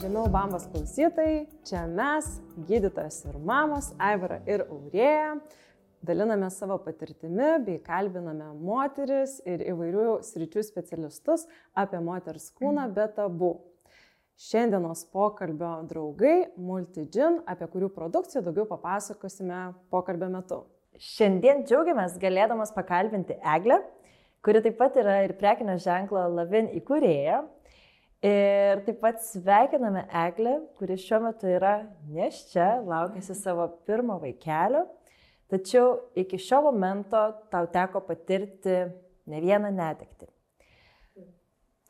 Žemiau bambas klausytojai, čia mes, gydytojas ir mamos, Aivara ir Aurėja, daliname savo patirtimi bei kalbiname moteris ir įvairių sričių specialistus apie moters kūną be tabų. Šiandienos pokalbio draugai Multigin, apie kurių produkciją daugiau papasakosime pokalbio metu. Šiandien džiaugiamės galėdamas pakalbinti Eglę, kuri taip pat yra ir prekinio ženklo Lavin įkūrėja. Ir taip pat sveikiname Eglę, kuri šiuo metu yra neščia, laukėsi savo pirmo vaikelio. Tačiau iki šio momento tau teko patirti ne vieną netekti.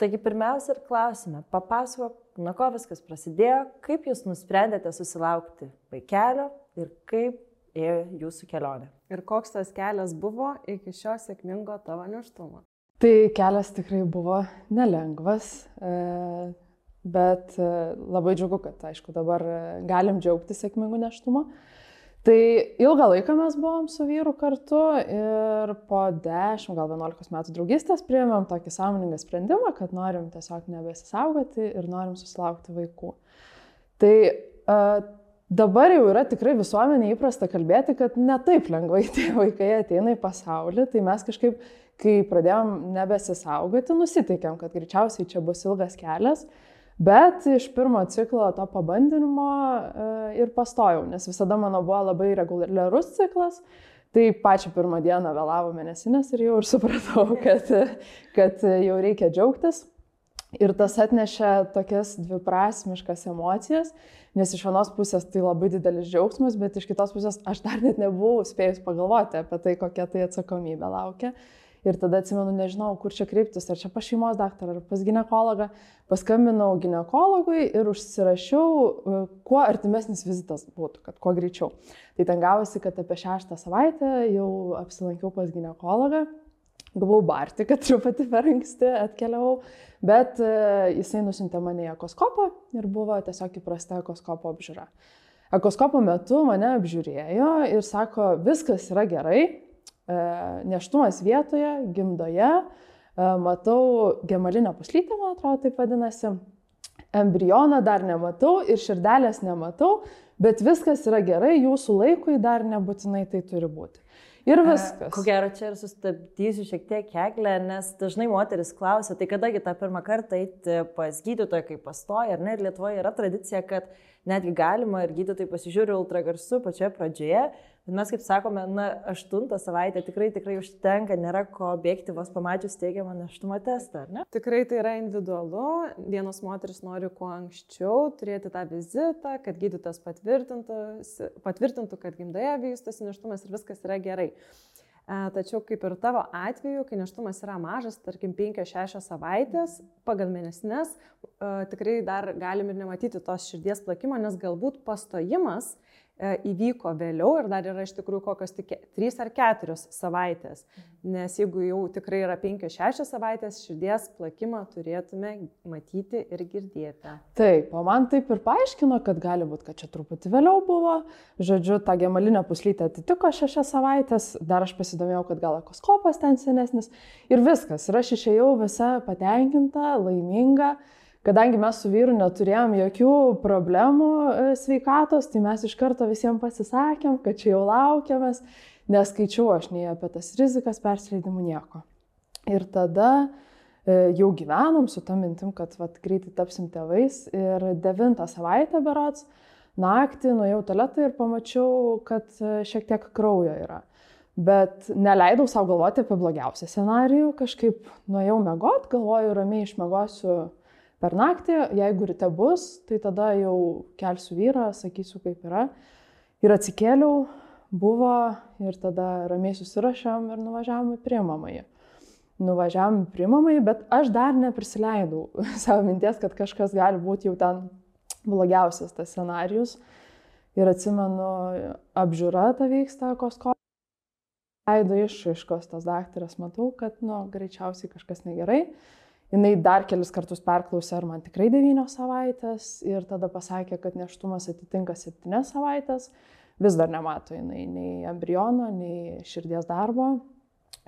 Taigi pirmiausia ir klausime, papasakok, nuo ko viskas prasidėjo, kaip jūs nusprendėte susilaukti vaikelio ir kaip ėjo jūsų kelionė. Ir koks tas kelias buvo iki šio sėkmingo tavo neštumo? Tai kelias tikrai buvo nelengvas, e, bet e, labai džiugu, kad, aišku, dabar galim džiaugtis sėkmingu neštumu. Tai ilgą laiką mes buvom su vyru kartu ir po 10, gal 11 metų draugystės priėmėm tokį sąmoningą sprendimą, kad norim tiesiog nebesisaugoti ir norim susilaukti vaikų. Tai uh, dabar jau yra tikrai visuomenė įprasta kalbėti, kad ne taip lengvai tie vaikai ateina į pasaulį, tai mes kažkaip, kai pradėjom nebesisaugoti, nusiteikėm, kad greičiausiai čia bus ilgas kelias. Bet iš pirmo ciklo to pabandinimo e, ir pastojau, nes visada mano buvo labai reguliarus ciklas. Tai pačią pirmą dieną vėlavo mėnesinės ir jau ir supratau, kad, kad jau reikia džiaugtis. Ir tas atnešė tokias dviprasmiškas emocijas, nes iš vienos pusės tai labai didelis džiaugsmas, bet iš kitos pusės aš dar net nebuvau spėjus pagalvoti apie tai, kokia tai atsakomybė laukia. Ir tada atsimenu, nežinau, kur čia kreiptis, ar čia pas šeimos daktarą, ar pas gynekologą. Paskambinau gynekologui ir užsirašiau, e, kuo artimesnis vizitas būtų, kad kuo greičiau. Tai ten gavosi, kad apie šeštą savaitę jau apsilankiau pas gynekologą. Gavau barti, kad truputį per anksti atkeliavau, bet e, jisai nusintė mane į ekoskopą ir buvo tiesiog įprasta ekoskopo apžiūra. Ekoskopo metu mane apžiūrėjo ir sako, viskas yra gerai, E, neštumas vietoje, gimdoje, e, matau gemalinę puslytę, man atrodo, taip vadinasi, embrioną dar nematau ir širdelės nematau, bet viskas yra gerai, jūsų laikui dar nebūtinai tai turi būti. Ir viskas. Ko gero, čia ir sustabdysiu šiek tiek keklę, nes dažnai moteris klausia, tai kadagi tą pirmą kartą eiti pas gydytoją, kai pastoja, ar ne, ir Lietuvoje yra tradicija, kad netgi galima ir gydytojai pasižiūri ultragarsu pačioje pradžioje, Bet mes kaip sakome, na, aštuntą savaitę tikrai, tikrai užtenka, nėra ko bėgti vos pamačius teigiamą neštumo testą, ar ne? Tikrai tai yra individualu. Vienos moteris nori kuo anksčiau turėti tą vizitą, kad gydytas patvirtintų, kad gimdoje vystosi neštumas ir viskas yra gerai. Tačiau kaip ir tavo atveju, kai neštumas yra mažas, tarkim 5-6 savaitės, pagal mėnesinės, tikrai dar galim ir nematyti tos širdies plakimo, nes galbūt pastojimas E, įvyko vėliau ir dar yra iš tikrųjų kokios tik 3 ar 4 savaitės. Nes jeigu jau tikrai yra 5-6 savaitės, širdies plakimą turėtume matyti ir girdėti. Taip, o man taip ir paaiškino, kad gali būti, kad čia truputį vėliau buvo. Žodžiu, ta gemalinė puslytė atitiko 6 savaitės, dar aš pasidomėjau, kad gal ekoskopas ten senesnis ir viskas. Ir aš išėjau visa patenkinta, laiminga. Kadangi mes su vyru neturėjom jokių problemų e, sveikatos, tai mes iš karto visiems pasisakėm, kad čia jau laukiamės, neskaičiau aš nei apie tas rizikas persileidimų nieko. Ir tada e, jau gyvenom su tą mintim, kad vat, greitai tapsim tėvais ir devintą savaitę berots naktį nuėjau tualetą ir pamačiau, kad e, šiek tiek kraujo yra. Bet neleidau savo galvoti apie blogiausią scenarijų, kažkaip nuėjau mėgot, galvoju, ramiai išmėgosiu per naktį, jeigu ryte bus, tai tada jau kelsiu vyrą, sakysiu kaip yra. Ir atsikėliau, buvo ir tada ramiai susirašėm ir nuvažiavam į priimamąjį. Nuvažiavam į priimamąjį, bet aš dar neprisileidau savo minties, kad kažkas gali būti jau ten blogiausias tas scenarius. Ir atsimenu, apžiūra ta vyksta kosko. Leido išaiškos tas daktaras, matau, kad, nu, greičiausiai kažkas negerai jinai dar kelis kartus perklausė, ar man tikrai devynios savaitės ir tada pasakė, kad neštumas atitinka septynes savaitės. Vis dar nemato jinai nei embriono, nei širdies darbo.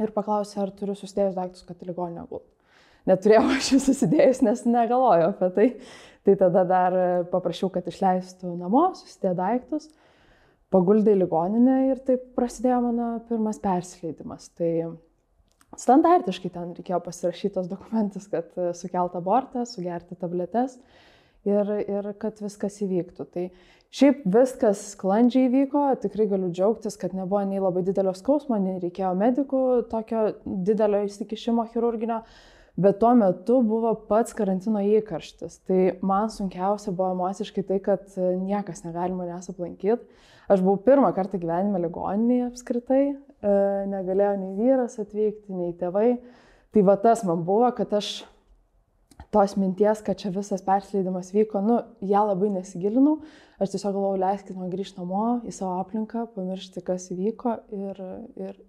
Ir paklausė, ar turiu susidėjus daiktus, kad į ligoninę gultų. Neturėjau aš jų susidėjus, nes negalvoju apie tai. Tai tada dar paprašiau, kad išleistų namo, susidė daiktus, paguldė į ligoninę ir taip prasidėjo mano pirmas persileidimas. Tai standartiškai ten reikėjo pasirašyti tos dokumentus, kad sukelt abortą, sugerti tabletes ir, ir kad viskas įvyktų. Tai šiaip viskas sklandžiai vyko, tikrai galiu džiaugtis, kad nebuvo nei labai didelio skausmo, nei reikėjo medikų tokio didelio įsikišimo chirurginio, bet tuo metu buvo pats karantino įkarštis. Tai man sunkiausia buvo emociškai tai, kad niekas negali manęs aplankyti. Aš buvau pirmą kartą gyvenime ligoninėje apskritai, e, negalėjo nei vyras atvykti, nei tėvai. Tai va tas man buvo, kad aš tos minties, kad čia visas persileidimas vyko, nu, ją labai nesigilinau, aš tiesiog galvojau, leiskit man grįžti namo į savo aplinką, pamiršti, kas įvyko ir... ir...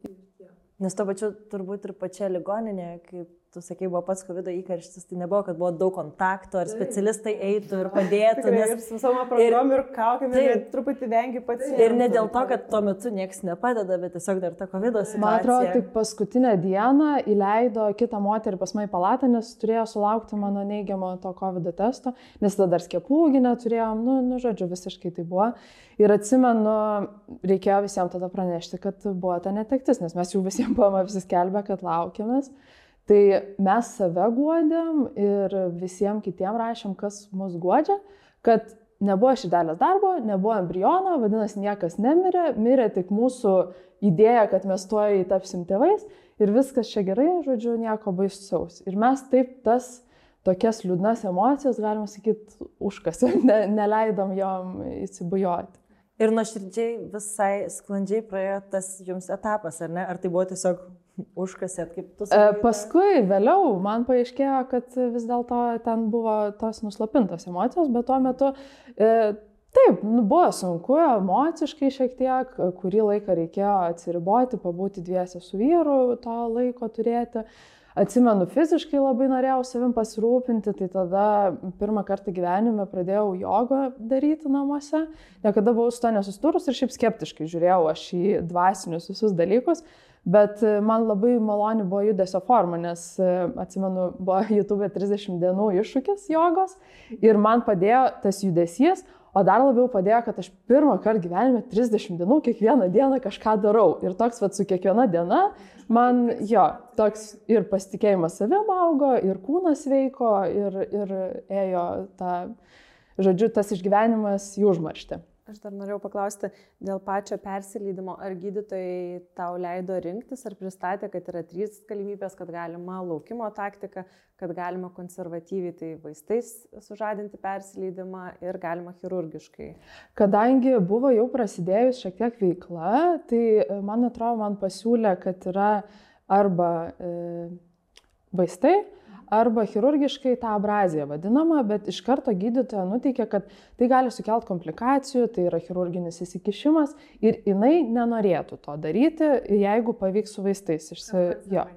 Nes to pačiu turbūt ir pačia ligoninė, kaip tu sakai, buvo pats COVID įkarštis, tai nebuvo, kad buvo daug kontaktų, ar specialistai eitų ir padėtų. Tikrai, nes ir su savo programu ir, ir kaukiami, ir truputį vengi pats. Ir ne dėl to, kad tuo metu niekas nepadeda, bet tiesiog dar ta COVID situacija. Man atrodo, tik paskutinę dieną įleido kitą moterį pas mane į palatą, nes turėjo sulaukti mano neigiamo to COVID testo, nes tada dar skiepūgi neturėjom, nu, nu, žodžiu, visiškai tai buvo. Ir atsimenu, reikėjo visiems tada pranešti, kad buvo ta netektis, nes mes jau visiems buvome apsiskelbę, kad laukiamės. Tai mes save guodėm ir visiems kitiems rašėm, kas mus guodžia, kad nebuvo širdelės darbo, nebuvo embriono, vadinasi, niekas nemirė, mirė tik mūsų idėja, kad mes tuoj tapsim tėvais ir viskas čia gerai, žodžiu, nieko baisaus. Ir mes taip tas tokias liūdnas emocijas, galima sakyti, užkasėm, ne, neleidom jom įsibujoti. Ir nuoširdžiai visai sklandžiai praėjo tas jums etapas, ar ne? Ar tai buvo tiesiog užkasėt, kaip tu sakai? E, paskui, vėliau, man paaiškėjo, kad vis dėlto ten buvo tos nuslapintos emocijos, bet tuo metu e, taip, nu, buvo sunku, emociškai šiek tiek, kurį laiką reikėjo atsiriboti, pabūti dviese su vyru, to laiko turėti. Atsimenu, fiziškai labai norėjau savim pasirūpinti, tai tada pirmą kartą gyvenime pradėjau jogą daryti namuose. Niekada buvau su to nesusturus ir šiaip skeptiškai žiūrėjau aš į dvasinius visus dalykus. Bet e, man labai maloni buvo judesio forma, nes e, atsimenu, buvo YouTube 30 dienų iššūkis jogos ir man padėjo tas judesys, o dar labiau padėjo, kad aš pirmą kartą gyvenime 30 dienų kiekvieną dieną kažką darau. Ir toks, vad, su kiekviena diena man, jo, toks ir pasitikėjimas savim augo, ir kūnas veiko, ir, ir ėjo ta, žodžiu, tas išgyvenimas į užmarštį. Aš dar norėjau paklausti dėl pačio persileidimo, ar gydytojai tau leido rinktis, ar pristatė, kad yra trys galimybės, kad galima laukimo taktika, kad galima konservatyviai tai vaistais sužadinti persileidimą ir galima chirurgiškai. Kadangi buvo jau prasidėjus šiek tiek veikla, tai e, man atrodo, man pasiūlė, kad yra arba e, vaistai, arba chirurgiškai tą abraziją vadinamą, bet iš karto gydytoja nuteikia, kad tai gali sukelti komplikacijų, tai yra chirurginis įsikišimas ir jinai nenorėtų to daryti, jeigu pavyks su vaistais. Išsi... Jo.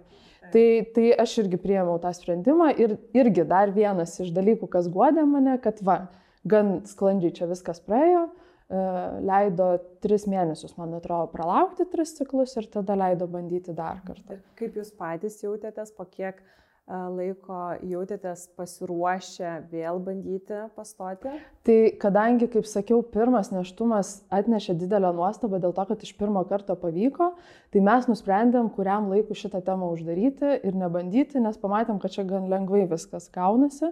Tai, tai aš irgi priėmiau tą sprendimą ir irgi dar vienas iš dalykų, kas guodė mane, kad va, gan sklandžiai čia viskas praėjo, e, leido tris mėnesius, man atrodo, pralaukti tris ciklus ir tada leido bandyti dar kartą. Kaip jūs patys jautėtės, po kiek uh, laiko jautėtės pasiruošę vėl bandyti pastoti? Tai kadangi, kaip sakiau, pirmas neštumas atnešė didelę nuostabą dėl to, kad iš pirmo karto pavyko, tai mes nusprendėm, kuriam laiku šitą temą uždaryti ir nebandyti, nes pamatėm, kad čia gan lengvai viskas gaunasi.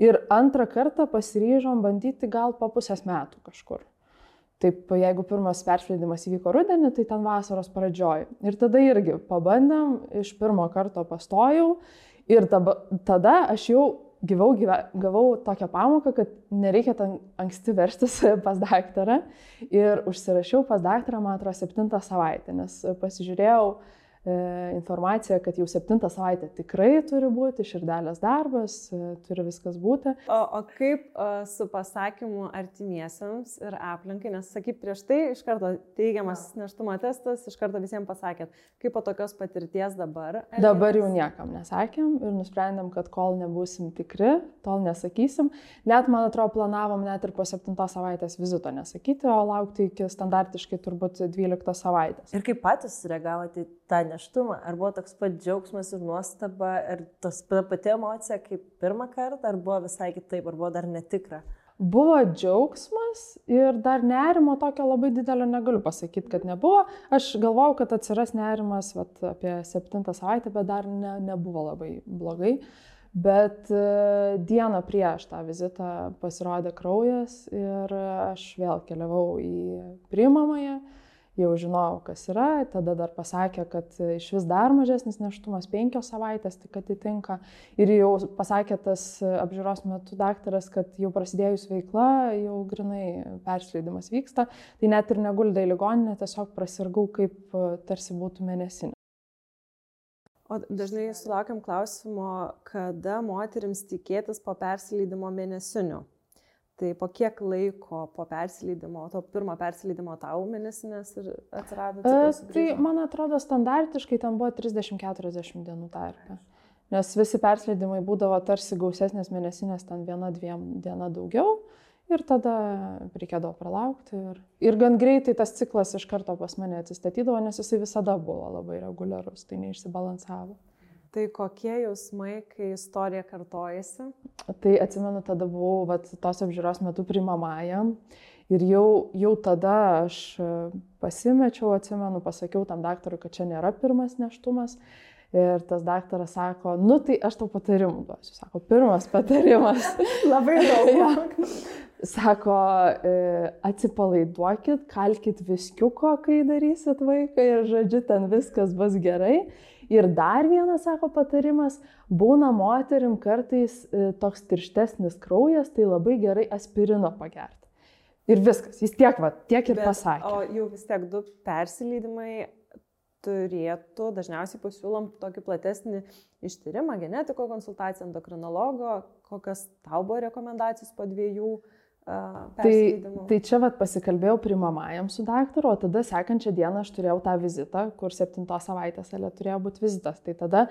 Ir antrą kartą pasiryžom bandyti gal po pusės metų kažkur. Taip, jeigu pirmas peršleidimas įvyko rudenį, tai ten vasaros pradžioj. Ir tada irgi pabandėm, iš pirmo karto pastojau Ir tada, tada aš jau gyvau, gyve, gavau tokią pamoką, kad nereikia ten anksti verštis pas daktarą. Ir užsirašiau pas daktarą, man atrodo, septintą savaitę, nes pasižiūrėjau, E, informacija, kad jau septintą savaitę tikrai turi būti širdelės darbas, e, turi viskas būti. O, o kaip o, su pasakymu artimiesiams ir aplinkai, nes sakyk prieš tai iš karto teigiamas neštumo testas, iš karto visiems pasakėt, kaip po tokios patirties dabar? Elgėtės? Dabar jau niekam nesakėm ir nusprendėm, kad kol nebūsim tikri, tol nesakysim. Net, man atrodo, planavom net ir po septintos savaitės vizito nesakyti, o laukti iki standartiškai turbūt 12 savaitės. Ir kaip patys reagavote tą neštumą, ar buvo toks pat džiaugsmas ir nuostaba, ar ta pati emocija kaip pirmą kartą, ar buvo visai kitaip, ar buvo dar netikra? Buvo džiaugsmas ir dar nerimo tokio labai didelio negaliu pasakyti, kad nebuvo. Aš galvojau, kad atsiras nerimas vat, apie septintą savaitę, bet dar ne, nebuvo labai blogai. Bet e, dieną prieš tą vizitą pasirodė kraujas ir aš vėl keliavau į priimamąją jau žinojau, kas yra, tada dar pasakė, kad iš vis dar mažesnis neštumas, penkios savaitės tik atitinka. Ir jau pasakė tas apžiūros metu daktaras, kad jau prasidėjus veikla, jau grinai persileidimas vyksta, tai net ir neguldė į ligoninę, tiesiog prasirgau kaip tarsi būtų mėnesinė. O dažnai sulaukiam klausimo, kada moteriams tikėtis po persileidimo mėnesinių. Tai po kiek laiko po persileidimo, to pirmo persileidimo tau mėnesinės ir atsirado? E, tai man atrodo standartiškai ten buvo 30-40 dienų tarpe. Nes visi persileidimai būdavo tarsi gausesnės mėnesinės, ten viena, dviem diena daugiau. Ir tada reikėdavo pralaukti. Ir, ir gan greitai tas ciklas iš karto pas mane atsistatydavo, nes jisai visada buvo labai reguliarus, tai neišsibalansavo. Tai kokie jausmai, kai istorija kartojasi? Tai atsimenu, tada buvau vat, tos apžiūros metu primamajam ir jau, jau tada aš e, pasimečiau, atsimenu, pasakiau tam daktarui, kad čia nėra pirmas neštumas. Ir tas daktaras sako, nu tai aš tau patarimų duosiu. Sako, pirmas patarimas. Labai daug. ja. Sako, e, atsipalaiduokit, kalkit viskiuko, kai darysit vaiką ir žodžiu, ten viskas bus gerai. Ir dar vienas, sako patarimas, būna moterim kartais e, toks tirštesnis kraujas, tai labai gerai aspirino pagerti. Ir viskas, jis tiek, va, tiek ir Bet, pasakė. O jau vis tiek du persileidimai turėtų, dažniausiai pasiūlom tokį platesnį ištyrimą, genetiko konsultaciją, endokrinologo, kokios tau buvo rekomendacijos po dviejų uh, Tai, tai čia vat pasikalbėjau primamajam su daktaru, o tada sekančią dieną aš turėjau tą vizitą, kur septintos savaitės alė turėjo būti vizitas. Tai tada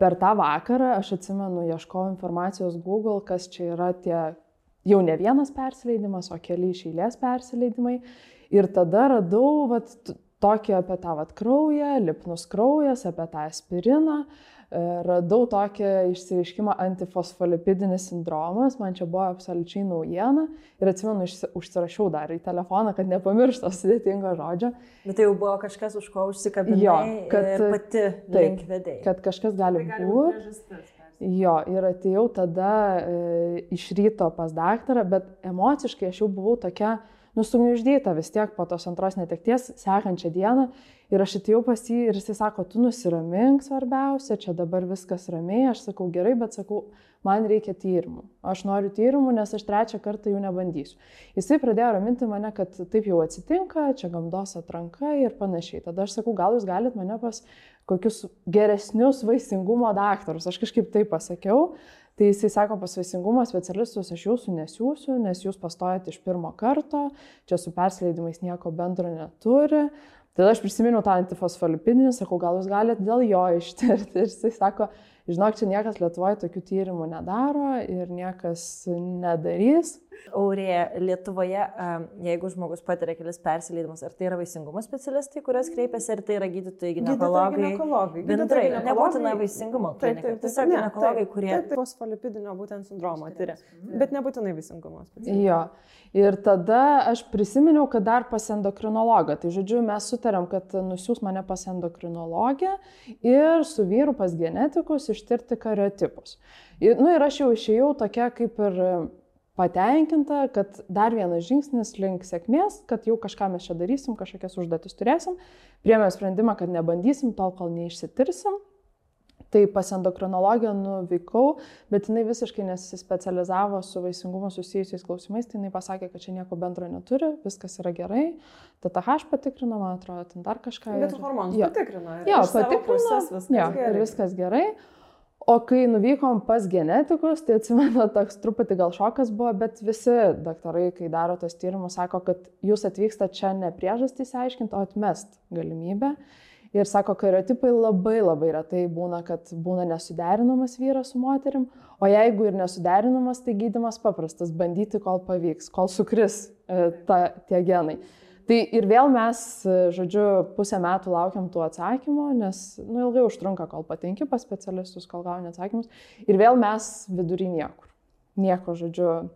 per tą vakarą aš atsimenu, ieškojau informacijos Google, kas čia yra tie jau ne vienas persileidimas, o keli iš eilės persileidimai. Ir tada radau vat, tokį apie tą vat, kraują, lipnus kraujas, apie tą aspiriną. E, radau tokį išsireiškimą antifosfolipidinis sindromas, man čia buvo absoliučiai naujiena ir atsimenu, užsirašiau dar į telefoną, kad nepamirštų sudėtingo žodžio. Bet tai jau buvo kažkas, už ko užsikabinai kad, ir pati link vedėjai. Kad kažkas gali, tai gali būti. Jo, ir atėjau tada e, iš ryto pas daktarą, bet emociškai aš jau buvau tokia, nusugniuždyta vis tiek po tos antros netekties, sekančią dieną Ir aš atėjau pas jį ir jisai sako, tu nusiramink svarbiausia, čia dabar viskas ramiai. Aš sakau, gerai, bet sakau, man reikia tyrimų. Aš noriu tyrimų, nes aš trečią kartą jų nebandysiu. Jisai pradėjo raminti mane, kad taip jau atsitinka, čia gamdos atranka ir panašiai. Tada aš sakau, gal jūs galite mane pas kokius geresnius vaisingumo daktarus. Aš kažkaip taip pasakiau. Tai jisai sako, pas vaisingumo specialistus aš jūsų nesiūsiu, nes jūs pastojate iš pirmo karto, čia su persileidimais nieko bendro neturi. Tada aš prisiminiau tą antifosfolipidinį, sakau, gal jūs galite dėl jo ištirti. Ir jisai sako, žinok, čia niekas Lietuvoje tokių tyrimų nedaro ir niekas nedarys. Aurė, Lietuvoje, jeigu žmogus patiria kelis persileidimus, ar tai yra vaisingumo specialistai, kurios kreipiasi, ar tai yra gydytojai, gynekologai? Gynekologai. Bendrai, nebūtina vaisingumo. Taip, taip, tiesiog gynekologai, kurie... Taip, taip, fosfolipidinio būtent sindromo tyria, bet nebūtinai vaisingumo specialistai. Jo. Ir tada aš prisiminiau, kad dar pas endokrinologą. Tai žodžiu, mes sutarėm, kad nusiūs mane pas endokrinologę ir su vyru pas genetikus ištirti kariotipus. Ir, nu, ir aš jau išėjau tokia kaip ir patenkinta, kad dar vienas žingsnis link sėkmės, kad jau kažką mes čia darysim, kažkokias užduotis turėsim. Priemėm sprendimą, kad nebandysim tol, kol neišsitirsim. Tai pas endokrinologiją nuvykau, bet jinai visiškai nesispecializavo su vaisingumu susijusiais klausimais, tai jinai pasakė, kad čia nieko bendro neturi, viskas yra gerai. TTH patikrino, man atrodo, ten dar kažką. Bet hormonus patikrino. Jo, patikrino. Jo, ir viskas gerai. O kai nuvykom pas genetikus, tai atsimenu, toks truputį gal šokas buvo, bet visi daktarai, kai daro tos tyrimus, sako, kad jūs atvykstate čia ne priežastys aiškinti, o atmest galimybę. Ir sako, kariotipai labai labai retai būna, kad būna nesuderinamas vyras su moterim, o jeigu ir nesuderinamas, tai gydimas paprastas - bandyti, kol pavyks, kol sukris e, ta, tie genai. Tai ir vėl mes, žodžiu, pusę metų laukiam tų atsakymų, nes nu, ilgai užtrunka, kol patenki pas specialistus, kol gauni atsakymus. Ir vėl mes vidury niekur. Nieko, žodžiu,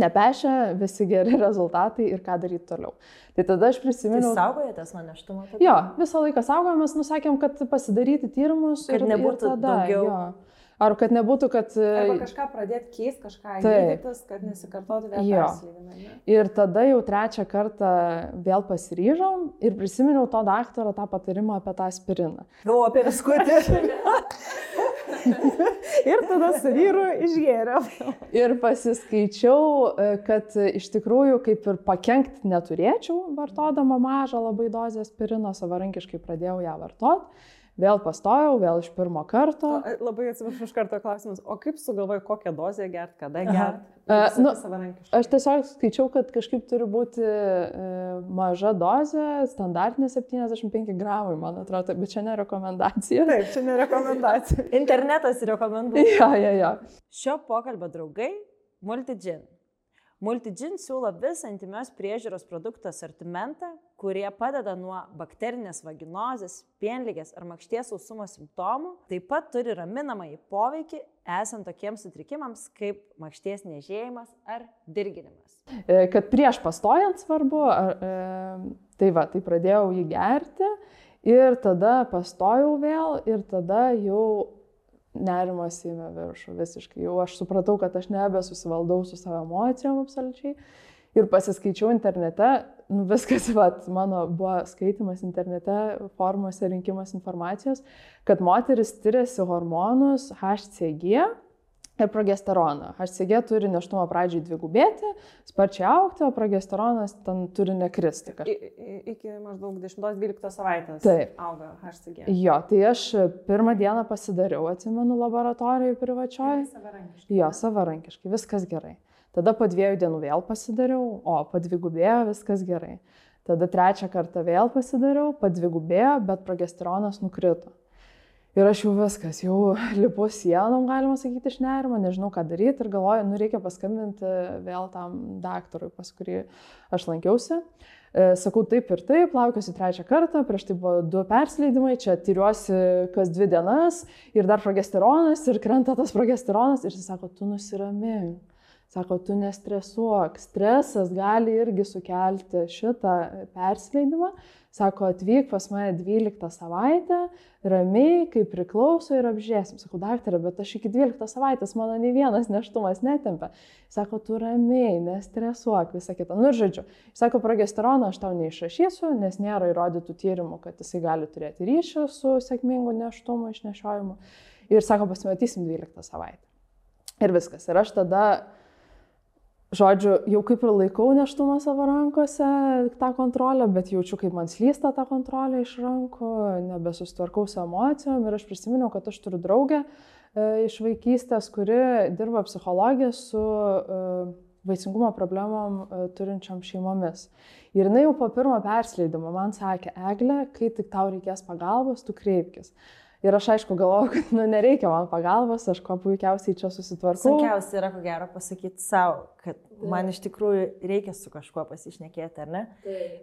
nepešia, visi geri rezultatai ir ką daryti toliau. Tai tada aš prisimenu. Tai saugojatės nuo neštumo? Jo, visą laiką saugojamės, nusakėm, kad pasidaryti tyrimus. Kad ir, nebūtų ir tada, daugiau. Jo. Ar kad nebūtų, kad... Arba kažką pradėti keisti, kažką Taip. gydytis, kad nesikartotų vėl persileidimai. Ir tada jau trečią kartą vėl pasiryžom ir prisiminiau to daktaro tą patarimą apie tą aspiriną. Galvoju apie viskutį. Ir tada su vyru išgėriau. Ir pasiskaičiau, e, kad iš tikrųjų kaip ir pakengti neturėčiau, vartodama mažą labai dozę aspirino, savarankiškai pradėjau ją vartoti. Vėl pastojau, vėl iš pirmo karto. Labai atsiprašau iš karto klausimas, o kaip sugalvojai, kokią dozę gerti, kada gerti? E, nu, savarankiškai. Aš tiesiog skaičiau, kad kažkaip turi būti e, maža dozė, standartinė 75 gramai, man atrodo, bet čia ne rekomendacija. Taip, čia nerekomendacija. Internetas rekomenduoja. Jo, jo, jo. Šio pokalbio draugai - Multigin. Multigin siūlo visą intimios priežiūros produktų asortimentą, kurie padeda nuo bakterinės vaginozės, pienlygės ar makšties sausumo simptomų. Taip pat turi raminamąjį poveikį esant tokiems sutrikimams kaip makšties nežėjimas ar dirginimas. E, Kad prieš pastojant svarbu, ar, e, tai va, tai pradėjau jį gerti ir tada pastojau vėl ir tada jau nerimas įmė viršų visiškai. Jau aš supratau, kad aš nebesusivaldau su savo emocijom absoliučiai. Ir pasiskaičiau internete, nu viskas, vat, mano buvo skaitimas internete, formuose rinkimas informacijos, kad moteris tyriasi hormonus HCG ir progesteroną. HCG turi neštumo pradžiai dvigubėti, sparčiai aukti, o progesteronas ten turi nekristi. Kaž... I- i- Iki maždaug 10-12 savaitės Taip. auga HCG. Jo, tai aš pirmą dieną pasidariau, atsimenu, laboratorijoje privačioje. Savarankiškai. Jo, savarankiškai, viskas gerai. Tada po dviejų dienų vėl pasidariau, o padvigubėjo, viskas gerai. Tada trečią kartą vėl pasidariau, padvigubėjo, bet progesteronas nukrito. Ir aš jau viskas, jau lipu sienom, galima sakyti, iš nerimo, nežinau ką daryti ir galvoju, nu reikia paskambinti vėl tam daktarui, pas kurį aš lankiausi. E, Sakau taip ir taip, laukiuosi trečią kartą, prieš tai buvo du persileidimai, čia tyriuosi kas dvi dienas ir dar progesteronas ir krenta tas progesteronas ir jis sako, tu nusiramink. Sako, tu nestresuok, stresas gali irgi sukelti šitą persileidimą. Sako, atvyk pas mane 12 savaitę, ramiai, kaip priklauso ir apžiūrėsim. Sakau, daktarė, bet aš iki 12 savaitės mano nei vienas neštumas netempia. Sako, tu ramiai, nestresuok, visą kitą. Nu, žodžiu, sako, progesteroną aš tau neišrašysiu, nes nėra įrodytų tyrimų, kad jisai gali turėti ryšį su sėkmingu neštumu, išnešiojimu. Ir sako, pasimatysim 12 savaitę. Ir viskas. Ir aš tada žodžiu, jau kaip ir laikau neštumą savo rankose, tą kontrolę, bet jaučiu, kaip man slysta ta kontrolė iš rankų, nebesusitvarkau su emocijom ir aš prisiminiau, kad aš turiu draugę e, iš vaikystės, kuri dirba psichologiją su e, vaisingumo problemom e, turinčiam šeimomis. Ir jinai jau po pirmo persleidimo man sakė, Egle, kai tik tau reikės pagalbos, tu kreipkis. Ir aš aišku galvoju, kad nu, nereikia man pagalbos, aš kuo puikiausiai čia susitvarkau. Sunkiausia yra, ko gero, pasakyti savo, kad man iš tikrųjų reikia su kažkuo pasišnekėti, ar ne?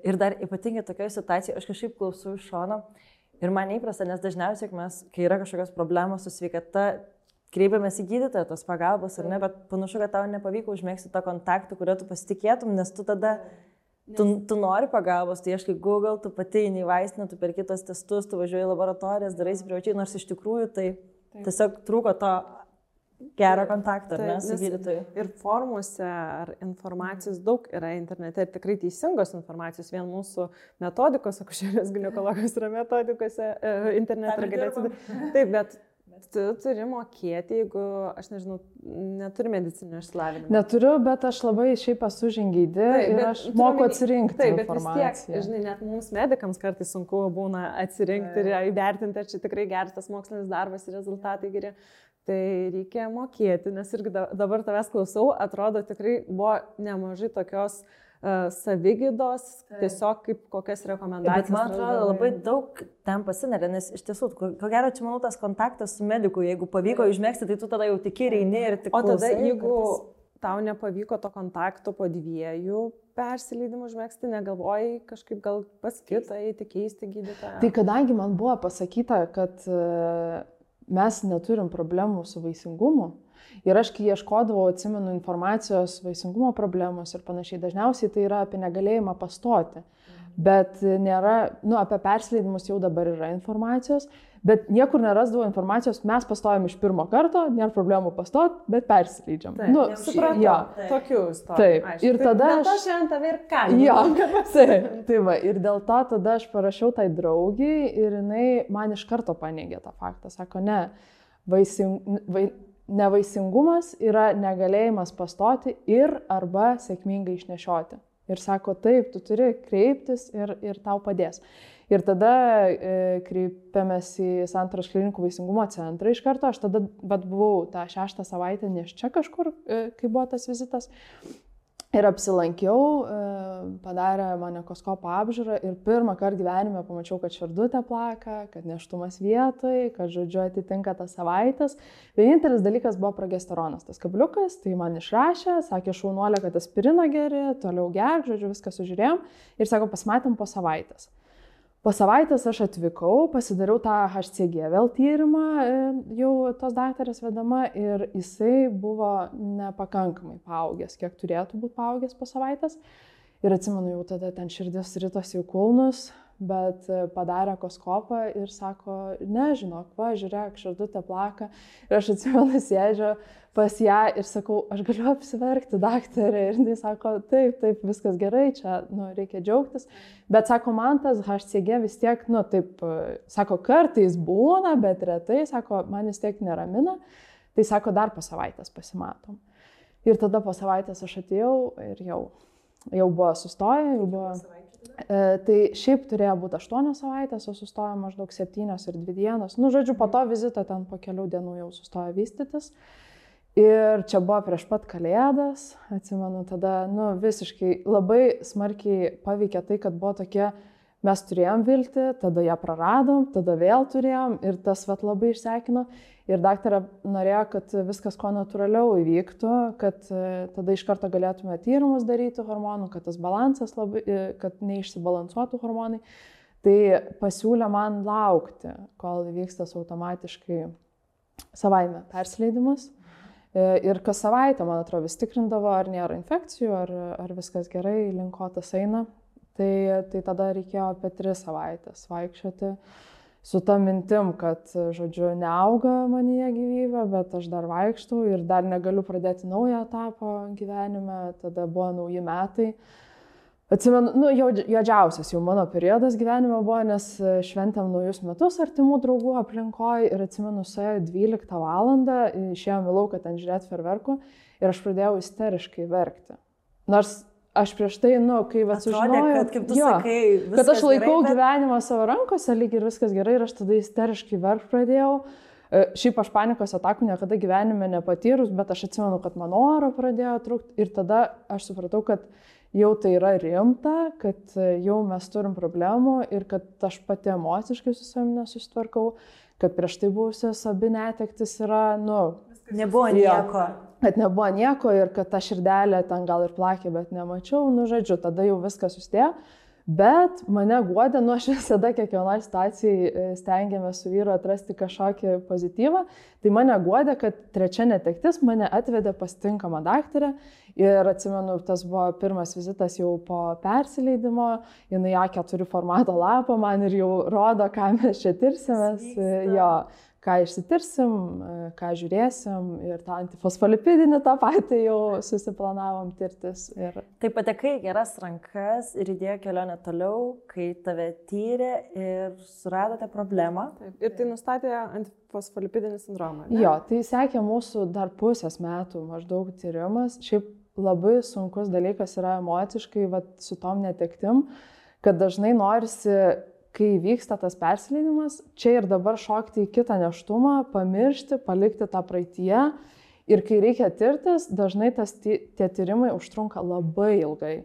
Ir dar ypatingai tokioje situacijoje, aš kažkaip klausau iš šono ir man neįprasta, nes dažniausiai, mes, kai yra kažkokios problemos su sveikata, kreipiamės į gydytoją tos pagalbos, ar ne, bet panašu, kad tau nepavyko užmėgsti to kontakto, kurio tu pasitikėtum, nes tu tada, tu, tu nori pagalbos, tu ieškai Google, tu pati eini į vaistinę, tu per kitos testus, tu važiuoji į laboratorijas, darai privačiai, nors iš tikrųjų tai tiesiog trūko to ar ne, Taip, su gydytoju. Ir formuose ar informacijos daug yra internete ir tikrai teisingos informacijos. Vien mūsų metodikos, akušerės gynekologijos yra metodikose, e, internete. Taip, bet tu turi mokėti, jeigu, aš nežinau, neturi medicinio išsilavinimo. Neturiu, bet aš labai šiaip esu žingeidį Taip, ir bet aš moku atsirinkti Taip, bet vis tiek, žinai, net mums medikams kartais sunku būna atsirinkti ir įvertinti, ar čia tikrai geras tas mokslinis darbas ir rezultatai geri. Tai reikia mokėti, nes irgi da- dabar tavęs klausau, atrodo tikrai buvo nemažai tokios uh, savygydos, tiesiog kaip kokias rekomendacijas. Bet man atrodo labai daug ten pasineria, nes iš tiesų, ko ko gero čia manau tas kontaktas su mediku, jeigu pavyko užmėgsti, tai tu tada jau tik ir eini ir tik... O tada, klausai, jeigu kartais- tau nepavyko to kontakto po dviejų persileidimų užmėgsti, negalvojai kažkaip gal pas kitą eiti keisti gydytoją? Tai kadangi man buvo pasakyta, kad e, mes neturim problemų su vaisingumu, ir aš kai ieškodavau, atsimenu, informacijos vaisingumo problemos ir panašiai, dažniausiai tai yra apie negalėjimą pastoti. Bet nėra, nu, apie persileidimus jau dabar yra informacijos, bet niekur nerasdavau informacijos, mes pastojam iš pirmo karto, nėra problemų pastot, bet persileidžiam. Taip, nu, supratau. jo. Tokių istorijų. Taip, aišku. ir tada Dėl to aš- šiandien tave ir ką? Jo, taip, tai va, ir dėl to tada aš parašiau tai draugiai ir jinai man iš karto paneigė tą faktą. Sako, ne, vaising, vai, nevaisingumas yra negalėjimas pastoti ir arba sėkmingai išnešioti. Ir sako, taip, tu turi kreiptis ir, ir tau padės. Ir tada e, kreipiamės į Santaros klinikų vaisingumo centrą iš karto. Aš tada, bet buvau tą šeštą savaitę neš čia kažkur, e, kai buvo tas vizitas. Ir apsilankiau, e, padarė mane koskopo apžiūrą ir pirmą kartą gyvenime pamačiau, kad širdutė plaka, kad neštumas vietoj, kad žodžiu atitinka tas savaitės. Vienintelis dalykas buvo progesteronas, tas kabliukas, tai man išrašė, sakė šaunuolė, kad aspirino geri, toliau gerk, žodžiu, viską sužiūrėjom ir sako, pasimatėm po savaitės. Po savaitės aš atvykau, pasidariau tą HCG vėl tyrimą, e, jau tos daktarės vedama ir jisai buvo nepakankamai paaugęs, kiek turėtų būti paaugęs po savaitės. Ir atsimenu, jau tada ten širdis rytos jau kulnus, bet e, padarė koskopą ir sako, nežinok, va, žiūrėk, širdutė plaka. Ir aš atsimenu, sėdžiu pas ją ir sakau, aš galiu apsiverkti, daktarė. Ir jis sako, taip, taip, viskas gerai, čia, nu, reikia džiaugtis. Bet sako, man tas HCG vis tiek, nu, taip, e, sako, kartais būna, bet retai, sako, man vis tiek neramina. Tai sako, dar po savaitės pasimatom. Ir tada po savaitės aš atėjau ir jau, jau buvo sustoję, jau buvo... E, tai šiaip turėjo būti 8 savaitės, o sustojo maždaug 7 ir 2 dienos. Nu, žodžiu, po to vizito ten po kelių dienų jau sustojo vystytis. Ir čia buvo prieš pat kalėdas, atsimenu, tada, nu, visiškai labai smarkiai paveikė tai, kad buvo tokie, mes turėjom viltį, tada ją praradom, tada vėl turėjom ir tas vat labai išsekino. Ir daktarė norėjo, kad viskas kuo natūraliau įvyktų, kad e, tada iš karto galėtume tyrimus daryti hormonų, kad tas balansas labai, e, kad neišsibalansuotų hormonai. Tai pasiūlė man laukti, kol įvyks tas automatiškai savaime persileidimas. E, Ir kas savaitę, man atrodo, vis tikrindavo, ar nėra infekcijų, ar, ar viskas gerai, linko tas eina. Tai, tai tada reikėjo apie tris savaitės vaikščioti su ta mintim, kad, žodžiu, neauga manyje gyvybė, bet aš dar vaikštau ir dar negaliu pradėti naują etapą gyvenime, tada buvo nauji metai. Atsimenu, nu, juodžiausias jau mano periodas gyvenime buvo, nes šventėm naujus metus artimų draugų aplinkoje ir atsimenu, suėjo 12 val. išėjom į lauką ten žiūrėti ferverkų ir aš pradėjau isteriškai verkti. Nors aš prieš tai, nu, kai va sužinojau, kad kaip tu jo, sakai, kad aš laikau gerai, bet- gyvenimą savo rankose, lyg ir viskas gerai ir aš tada isteriškai verk pradėjau. E, Šiaip aš panikos atakų niekada gyvenime nepatyrus, bet aš atsimenu, kad mano oro pradėjo trūkti ir tada aš supratau, kad jau tai yra rimta, kad e, jau mes turim problemų ir kad aš pati emociškai su savimi nesusitvarkau, kad prieš tai buvusios abi netektis yra, nu, Nebuvo Jo. Kad nebuvo nieko ir kad ta širdelė ten gal ir plakė, bet nemačiau, nu žodžiu, tada jau viskas sustėjo. Bet mane guodė, nu aš visada kiekvienoje situacijai e, stengiamės su vyru atrasti kažkokį pozityvą. Tai mane guodė, kad trečia netektis mane atvedė pas tinkamą daktarę. Ir atsimenu, tas buvo pirmas vizitas jau po persileidimo, jinai A4 formato lapą man ir jau rodo, ką mes čia tirsimės. Jo, ką išsitirsim, e, ką žiūrėsim ir tą antifosfolipidinį tą patį jau susiplanavom tirtis. Ir Tai patekai geras rankas ir įdėjo kelionę toliau, kai tave tyrė ir suradote problemą. Taip. Ir tai nustatė antifosfolipidinį sindromą. ne? Jo, tai sekė mūsų dar pusės metų maždaug tyrimas. Šiaip labai sunkus dalykas yra emociškai vat, su tom netektim, kad dažnai norisi, kai vyksta tas persileidimas, čia ir dabar šokti į kitą neštumą, pamiršti, palikti tą praeitie. Ir kai reikia tirtis, dažnai tas, tie tyrimai užtrunka labai ilgai.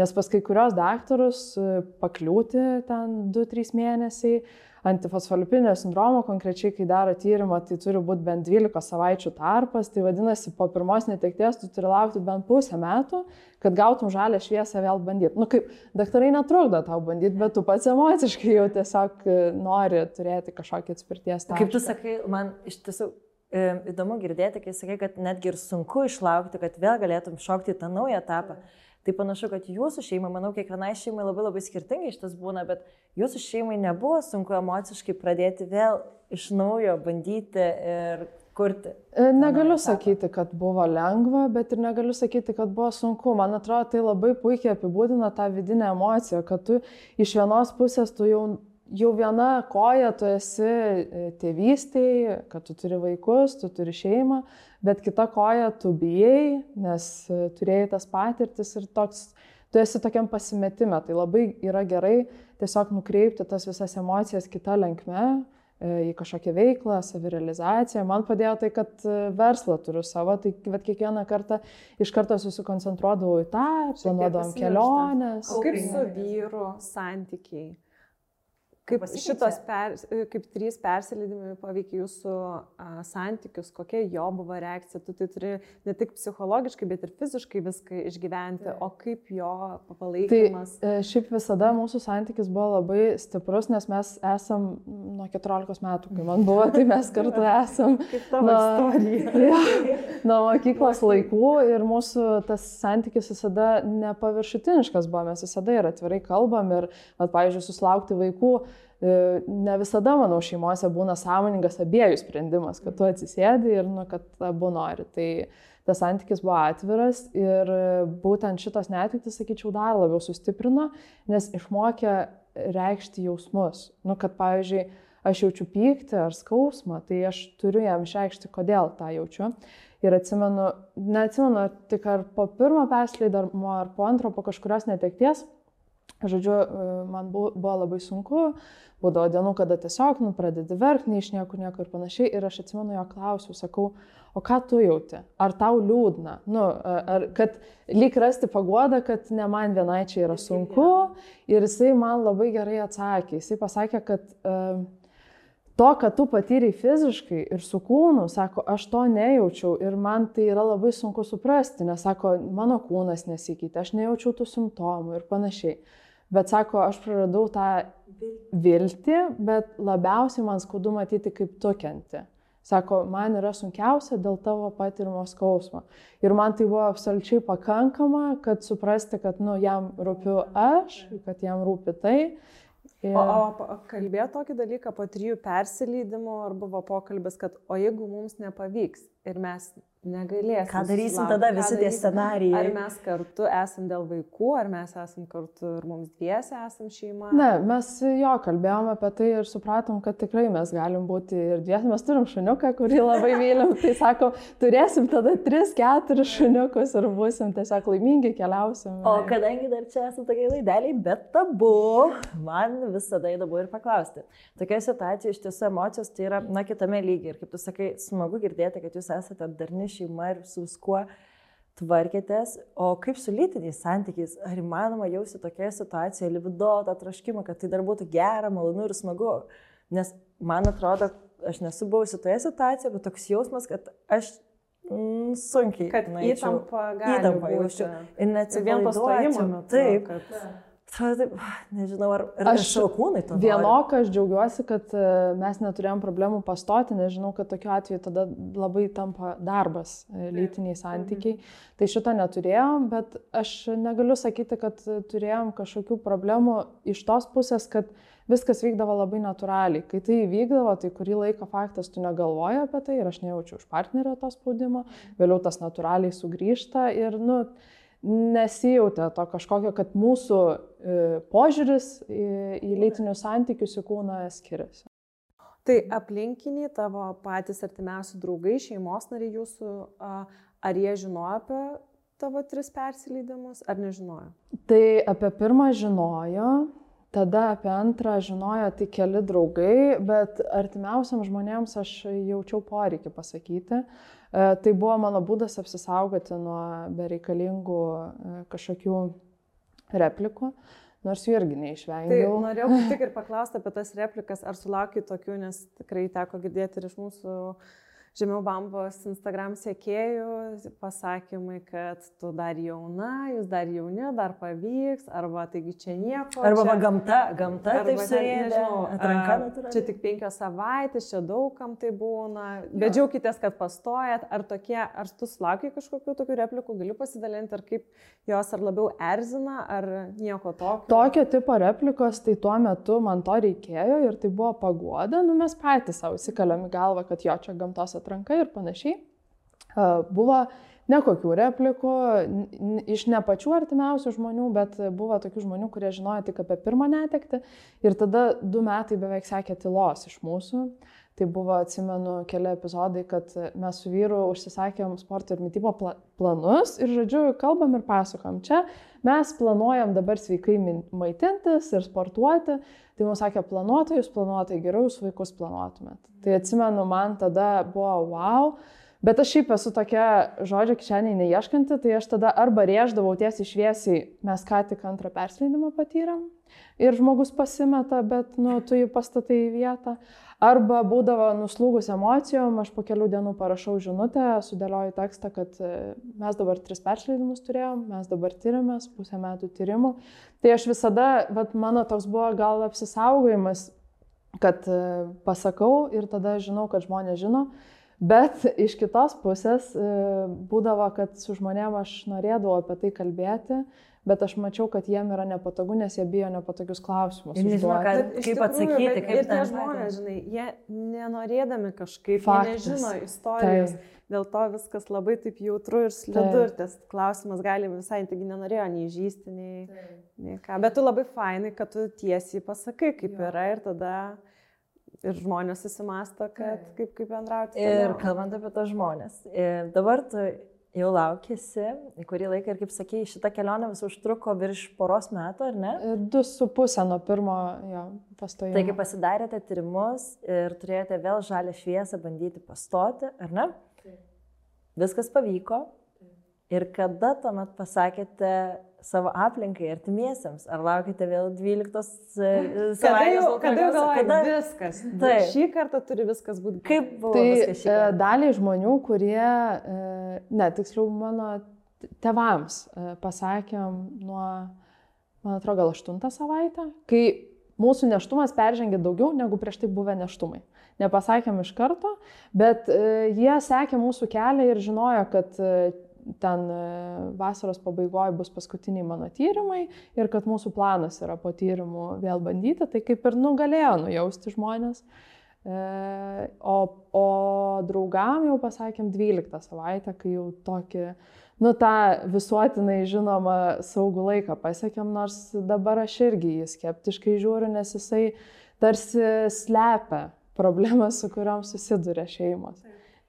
Nes pas kai kurios daktarus e, pakliūti ten 2-3 mėnesiai, antifosfolipinio sindromo, konkrečiai, kai daro tyrimą, tai turi būti bent 12 savaičių tarpas, tai vadinasi, po pirmos netekties tu turi laukti bent pusę metų, kad gautum žalę šviesą vėl bandyti. Nu kaip, daktarai netrukdo tau bandyti, bet tu pats emociškai jau tiesiog e, nori turėti kažkokį atspirties tašką. Kaip tu sakai, man iš tiesų e, įdomu girdėti, kai sakai, kad netgi ir sunku išlaukti, kad vėl galėtum šokti į tą naują etapą. Mm Tai panašu, kad jūsų šeima, manau, kiekvienai šeimai labai labai skirtingai šitas būna, bet jūsų šeimai nebuvo sunku emociškai pradėti vėl iš naujo bandyti ir kurti. E, negaliu sakyti, kad buvo lengva, bet ir negaliu sakyti, kad buvo sunku. Man atrodo, tai labai puikiai apibūdina tą vidinę emociją, kad tu iš vienos pusės tu jau jau viena koja tu esi e, tėvystėje, kad tu turi vaikus, tu turi šeimą, bet kita koja tu bijai, nes e, turėjai tas patirtis ir toks, tu esi tokiam pasimetime. Tai labai yra gerai tiesiog nukreipti tas visas emocijas kitą linkme e, į kažkokią veiklą, savirealizaciją. Man padėjo tai, kad verslą turiu savo, tai bet kiekvieną kartą iš karto susikoncentruodavau į tą, planuodavom keliones. O kaip su vyru santykiai? Kaip šitos, per, kaip trys persileidimai paveikia jūsų a, santykius, kokia jo buvo reakcija, tu tai turi ne tik psichologiškai, bet ir fiziškai viską išgyventi, tai. o kaip jo palaikymas. Tai šiaip visada mūsų santykis buvo labai stiprus, nes mes esam nuo 14 metų, kai man buvo, tai mes kartu esam. nuo, ja, nuo mokyklos laikų ir mūsų tas santykis visada nepaviršutiniškas buvo, mes visada ir atvirai kalbam ir, at, pavyzdžiui, susilaukti vaikų ne visada, manau, šeimose būna sąmoningas abiejų sprendimas, kad tu atsisėdi ir, nu, kad abu nori. Tai tas santykis buvo atviras ir būtent šitos netiktis, sakyčiau, dar labiau sustiprino, nes išmokė reikšti jausmus. Nu, kad, pavyzdžiui, aš jaučiu pyktį ar skausmą, tai aš turiu jam išreikšti, kodėl tą jaučiu. Ir atsimenu, neatsimenu, tik ar po pirmo persileidimo, ar po antro, po kažkurios netekties, Žodžiu, e, man buvo, labai sunku, būdavo dienų, kada tiesiog, nu, pradedi verkti, iš niekur nieko ir panašiai. Ir aš atsimenu jo klausiu, sakau, o ką tu jauti? Ar tau liūdna? Nu, ar, kad lyg rasti pagodą, kad ne man vienai čia yra sunku. Ir jisai man labai gerai atsakė. Jisai pasakė, kad uh, to, kad tu patyrai fiziškai ir su kūnu, sako, aš to nejaučiau ir man tai yra labai sunku suprasti, nes sako, mano kūnas nesikeitė, aš nejaučiau tų simptomų ir panašiai. Bet sako, aš praradau tą viltį, bet labiausiai man skaudu matyti, kaip tu kenti. Sako, man yra sunkiausia dėl tavo patirimo skausmo. Ir man tai buvo absoliučiai pakankama, kad suprasti, kad, nu, jam rūpiu aš, kad jam rūpi tai. Ir... O, o kalbėjo tokį dalyką po trijų persileidimų, ar buvo pokalbis, kad o jeigu mums nepavyks ir mes negalėsim. Ką darysim tada visi tie scenarijai? Ar mes kartu esam dėl vaikų, ar mes esam kartu ir mums dviese esam šeima? Ne, mes jo kalbėjom apie tai ir supratom, kad tikrai mes galim būti ir dviese. Mes turim šuniuką, kurį labai mylim. tai sako, turėsim tada 3-4 šuniukus ir busim tiesiog laimingi, keliausim. O kadangi dar čia esame tokiai laideliai, bet tabu, man visada įdomu ir paklausti. Tokia situacija iš tiesų emocijos tai yra, na, kitame lygiai. Ir kaip tu sakai, smagu girdėti, kad jūs esate darni šeima ir su viskuo tvarkėtės, o kaip su lytiniais santykiais, ar įmanoma jausti tokioje situacijoje libido, tą traškimą, kad tai dar būtų gera, malonu ir smagu. Nes man atrodo, aš nesu buvusi toje situacijoje, bet toks jausmas, kad aš mm, sunkiai. Kad įtampa gali įtampa jaučiu. Ir net vien pastojimo metu. Taip. Kad... Nežinau, ar, ar aš savo kūnai to. Vienok aš džiaugiuosi, kad e, mes neturėjom problemų pastoti, nes žinau, kad tokiu atveju tada labai tampa darbas e, lytiniai santykiai. Mhm. Tai šito neturėjom, bet aš negaliu sakyti, kad turėjom kažkokių problemų iš tos pusės, kad viskas vykdavo labai natūraliai. Kai tai vykdavo, tai kurį laiką faktas tu negalvoji apie tai ir aš nejaučiu už partnerio to spaudimo, vėliau tas natūraliai sugrįžta ir, nu, nesijautė to kažkokio, kad mūsų e, požiūris į, į lytinius santykius į kūną skiriasi. Tai aplinkiniai tavo patys artimiausi draugai, šeimos nariai jūsų, ar jie žinojo apie tavo tris persileidimus, ar nežinojo? Tai apie pirmą žinojo, tada apie antrą žinojo tik keli draugai, bet artimiausiam žmonėms aš jaučiau poreikį pasakyti. Uh, E, tai buvo mano būdas apsisaugoti nuo bereikalingų e, kažkokių replikų, nors jų irgi Tai neišvengiau. norėjau kaip tik ir paklausti apie tas replikas, ar sulaukiai tokių, nes tikrai teko girdėti ir iš mūsų žemiau bambos Instagram sėkėjų pasakymai, kad tu dar jauna, jūs dar jauni, dar pavyks, arba taigi čia nieko. Arba čia, gamta, gamta taip suėdė, atranka a, natūrali. Čia tik penkios savaitės, čia daugam tai būna, bet džiaukitės, kad pastojat, ar tokie, ar tu sulaukiai kažkokių tokių replikų, gali pasidalinti, ar kaip jos ar labiau erzina, ar nieko tokio. Tokio tipo replikos, tai tuo metu man to reikėjo ir tai buvo pagoda, nu mes patys savo įsikaliam į galvą, kad jo čia gamtos atranka ir panašiai. Buvo nekokių replikų iš ne pačių artimiausių žmonių, bet buvo tokių žmonių, kurie žinojo tik apie pirmą netekti ir tada du metai beveik sekė tylos iš mūsų. Tai buvo, atsimenu, keli epizodai, kad mes su vyru užsisakėm sporto ir mytybo pla planus ir, žodžiu, kalbam ir pasakam. Čia mes planuojam dabar sveikai maitintis ir sportuoti. Tai mums sakė, planuotojus planuotojai, geriau jūs vaikus planuotumėt. Tai atsimenu, man tada buvo wow. Bet aš šiaip esu tokia žodžio kišeniai neieškanti, tai aš tada arba rėždavau tiesiai šviesiai, mes ką tik antrą persleidimą patyrėm ir žmogus pasimeta, bet nu, tu jį pastatai į vietą. Arba būdavo nuslūgus emocijom, aš po kelių dienų parašau žinutę, sudėlioju tekstą, kad e, mes dabar tris persleidimus turėjom, mes dabar tyrimės, pusę metų tyrimų. Tai aš visada, vat, mano toks buvo gal apsisaugojimas, kad e, pasakau ir tada žinau, kad žmonės žino. Bet iš kitos pusės e, būdavo, kad su žmonėm aš norėdavau apie tai kalbėti, bet aš mačiau, kad jiem yra nepatogu, nes jie bijo nepatogius klausimus. Ir nežino, iš kaip tikrųjų, atsakyti, bet kaip ir tie žmonės, žinai, jie nenorėdami kažkaip, Faktas. jie nežino istorijos, Taip. dėl to viskas labai taip jautru ir slidu Taip. ir tas klausimas gali visai, taigi nenorėjo nei žysti, nei, nei ką. Bet tu labai fainai, kad tu tiesiai pasakai, kaip Jo. yra ir tada ir žmonės susimasto, kad Taip. kaip, kaip bendrauti. Ir kalbant apie tos žmonės, dabar tu jau laukėsi, kurį laiką ir kaip sakėjai, šita kelionė vis užtruko virš poros metų, ar ne? Du su pusę nuo pirmo jo pastojimo. Taigi pasidarėte tyrimus ir turėjote vėl žalę šviesą bandyti pastoti, ar ne? Viskas pavyko. Ir kada tuomet pasakėte savo aplinkai, artimiesiems, ar laukite vėl 12 Kada savaitės? kada jau galvoji, kada, viskas. Taip. Šį kartą turi viskas būti. kaip buvo Tai e, daliai žmonių, kurie, e, ne, tiksliau mano t- tėvams e, pasakėm nuo, man atrodo, gal aštuntą savaitę, kai mūsų neštumas peržengė daugiau negu prieš tai buvę neštumai. Nepasakėm iš karto, bet e, jie sekė mūsų kelią ir žinojo, kad e, ten e, vasaros pabaigoje bus paskutiniai mano tyrimai ir kad mūsų planas yra po tyrimų vėl bandyti, tai kaip ir nugalėjo nujausti žmonės. E, O, o draugam jau pasakėm 12 savaitę, kai jau tokį, nu tą visuotinai žinomą saugų laiką pasiekėm, nors dabar aš irgi jį skeptiškai žiūriu, nes jisai tarsi slepia problemas, su kuriuom susiduria šeimos.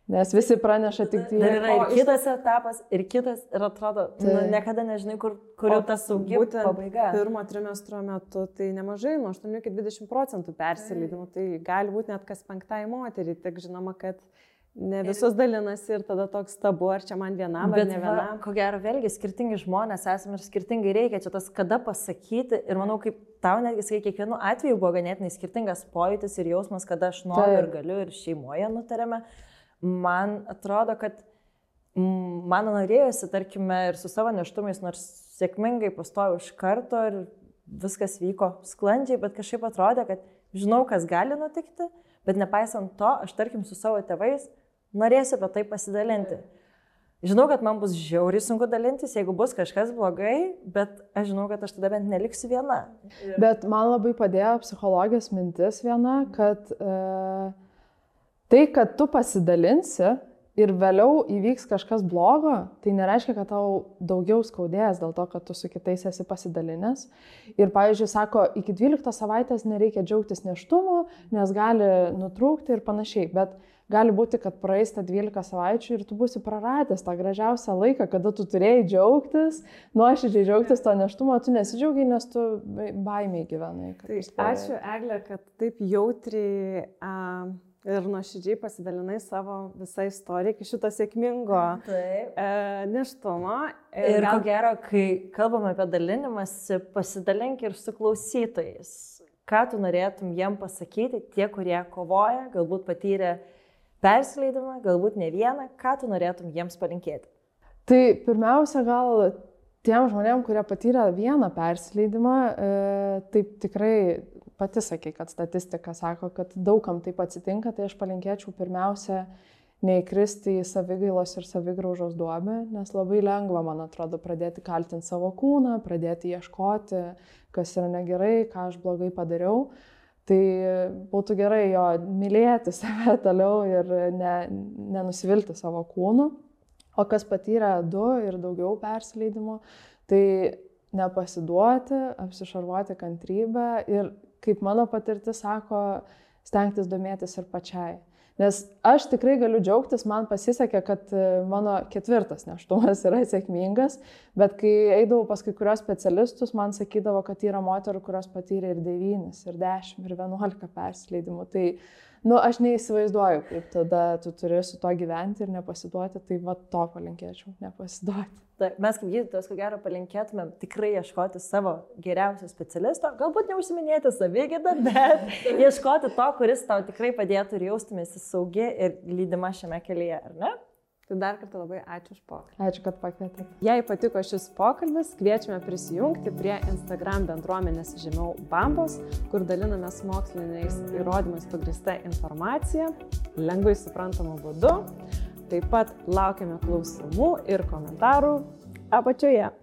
Nes visi praneša tik Dar yra O, ir kitas etapas, ir kitas, ir atrodo, nu, Taip. niekada nežinai, kur, kur jau tas saugi būtent pabaiga. Pirmo trimestro metu tai nemažai, nuo 8 iki 20 procentų persileidimų, tai gali būti net kas penktai moteriai, tik žinoma, kad ne visos dalinasi ir tada toks tabu, ar čia man vienam, ar Bet ne va, vienam. ko gero, vėlgi skirtingi žmonės esame ir skirtingai reikia. Čia tas kada pasakyti ir manau, kaip tau netgi, sakai, kiekvienu atveju buvo ganėtinai skirtingas pojūtis ir jausmas, kada aš noriu Taip. ir galiu ir šeimoje nutarėme. Man atrodo, kad man norėjosi, tarkime, ir su savo neštumais, nors sėkmingai pastojau iš karto ir viskas vyko sklandžiai, bet kažkaip atrodė, kad žinau, kas gali nutikti, bet nepaisant to, aš tarkim su savo tėvais norėsiu apie tai pasidalinti. Žinau, kad man bus žiauriai sunku dalintis, jeigu bus kažkas blogai, bet aš žinau, kad aš tada bent neliksiu viena. Bet man labai padėjo psichologijos mintis viena, kad e, tai, kad tu pasidalinsi ir vėliau įvyks kažkas blogo, tai nereiškia, kad tau daugiau skaudės dėl to, kad tu su kitais esi pasidalinęs. Ir, pavyzdžiui, sako, iki 12 savaitės nereikia džiaugtis neštumu, nes gali nutrūkti ir panašiai. Bet gali būti, kad praeis ta 12 savaičių ir tu būsi praradęs tą gražiausią laiką, kada tu turėjai džiaugtis, nuoširdžiai džiaugtis to neštumo, tu nesidžiaugiai, nes tu baimiai gyvenai. Tai ačiū, Eglė, kad taip jautriai a, ir nuoširdžiai pasidalinai savo visą istoriją iki šito sėkmingo Taip. e, neštumo. Ir gal- ko gero, kai kalbame apie dalinimąsi, pasidalink ir su klausytojais. Ką tu norėtum jiem pasakyti, tie, kurie kovoja, galbūt patyrė persileidimą, galbūt ne vieną, ką tu norėtum jiems palinkėti. Tai pirmiausia, gal tiem žmonėm, kurie patyrė vieną persileidimą, e, taip tikrai pati sakai, kad statistika sako, kad daugam taip atsitinka, tai aš palinkėčiau pirmiausia neįkristi į savigailos ir savigraužos duobę, nes labai lengva, man atrodo, pradėti kaltinti savo kūną, pradėti ieškoti, kas yra negerai, ką aš blogai padariau. Tai būtų gerai jo mylėti save toliau ir ne, nenusivilti savo kūnu. O kas patyrė du ir daugiau persileidimų, tai nepasiduoti, apsišarvuoti kantrybę ir, kaip mano patirtis sako, stengtis domėtis ir pačiai. Nes aš tikrai galiu džiaugtis, man pasisekė, kad e, mano ketvirtas neštumas yra sėkmingas, bet kai eidavau pas kai kurios specialistus, man sakydavo, kad yra moterų, kurios patyrė ir 9, ir 10, ir 11 persileidimų. Tai, nu, aš neįsivaizduoju, kaip tada tu turi su to gyventi ir nepasiduoti, tai va to palinkėčiau, nepasiduoti. Tai mes kaip gydytojas, ko gero, palinkėtumėm tikrai ieškoti savo geriausio specialisto, galbūt neužsiminėti savygydą, bet ieškoti to, kuris tau tikrai padėtų ir jaustumėsi saugi ir lydima šiame kelyje, ar ne? Tai dar kartą labai ačiū už pokalbį. Ačiū, kad pakvietėte. Jei patiko šis pokalbis, kviečiame prisijungti prie Instagram bendruomenės žemiau Bambos, kur dalinamės moksliniais įrodymais pagrista informacija, lengvai suprantamu būdu. Taip pat laukiame klausimų ir komentarų apačioje.